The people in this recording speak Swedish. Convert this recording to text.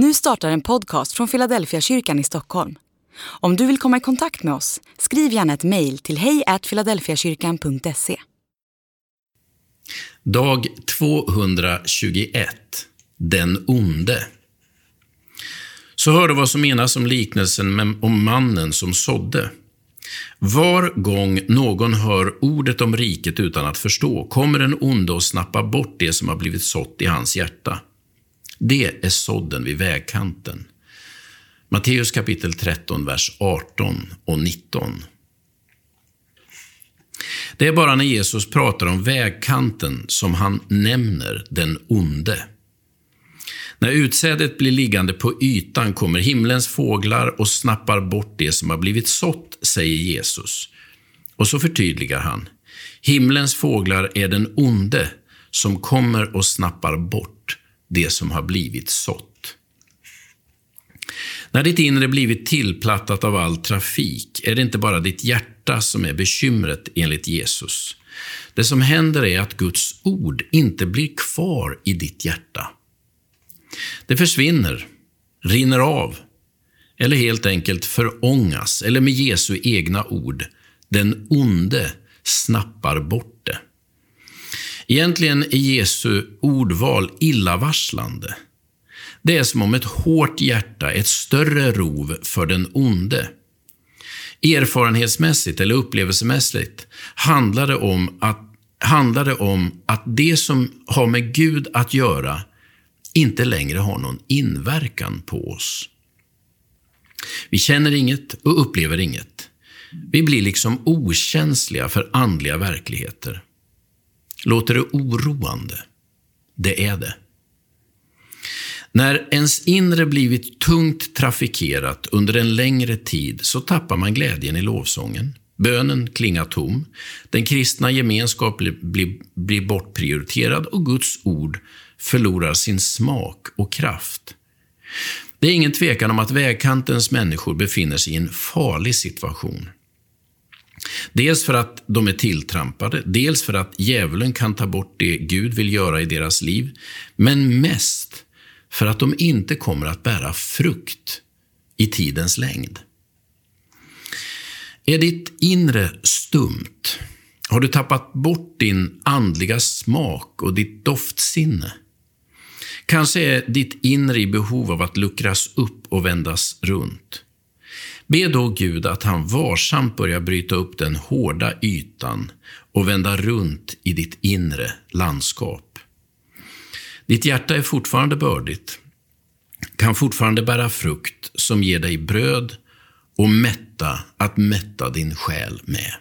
Nu startar en podcast från Philadelphia kyrkan i Stockholm. Om du vill komma i kontakt med oss, skriv gärna ett mejl till hejfiladelfiakyrkan.se. Dag 221. Den onde. Så hör du vad som menas om liknelsen om mannen som sådde. Var gång någon hör ordet om riket utan att förstå kommer den onde att snappa bort det som har blivit sått i hans hjärta. Det är sådden vid vägkanten. Matteus kapitel 13, vers 18 och 19. Det är bara när Jesus pratar om vägkanten som han nämner den onde. När utsädet blir liggande på ytan kommer himlens fåglar och snappar bort det som har blivit sått, säger Jesus. Och så förtydligar han. Himlens fåglar är den onde som kommer och snappar bort det som har blivit sått. När ditt inre blivit tillplattat av all trafik är det inte bara ditt hjärta som är bekymret enligt Jesus. Det som händer är att Guds ord inte blir kvar i ditt hjärta. Det försvinner, rinner av eller helt enkelt förångas, eller med Jesu egna ord, den onde snappar bort det. Egentligen är Jesu ordval illavarslande. Det är som om ett hårt hjärta, ett större rov för den onde. Erfarenhetsmässigt eller upplevelsemässigt handlar det om att, handlar det om att det som har med Gud att göra inte längre har någon inverkan på oss. Vi känner inget och upplever inget. Vi blir liksom okänsliga för andliga verkligheter. Låter det oroande? Det är det. När ens inre blivit tungt trafikerat under en längre tid så tappar man glädjen i lovsången. Bönen klingar tom, den kristna gemenskapen blir, blir bortprioriterad och Guds ord förlorar sin smak och kraft. Det är ingen tvekan om att vägkantens människor befinner sig i en farlig situation. Dels för att de är tilltrampade, dels för att djävulen kan ta bort det Gud vill göra i deras liv, men mest för att de inte kommer att bära frukt i tidens längd. Är ditt inre stumt? Har du tappat bort din andliga smak och ditt doftsinne? Kanske är ditt inre i behov av att luckras upp och vändas runt. Be då Gud att han varsamt börjar bryta upp den hårda ytan och vända runt i ditt inre landskap. Ditt hjärta är fortfarande bördigt, kan fortfarande bära frukt som ger dig bröd och mätta att mätta din själ med.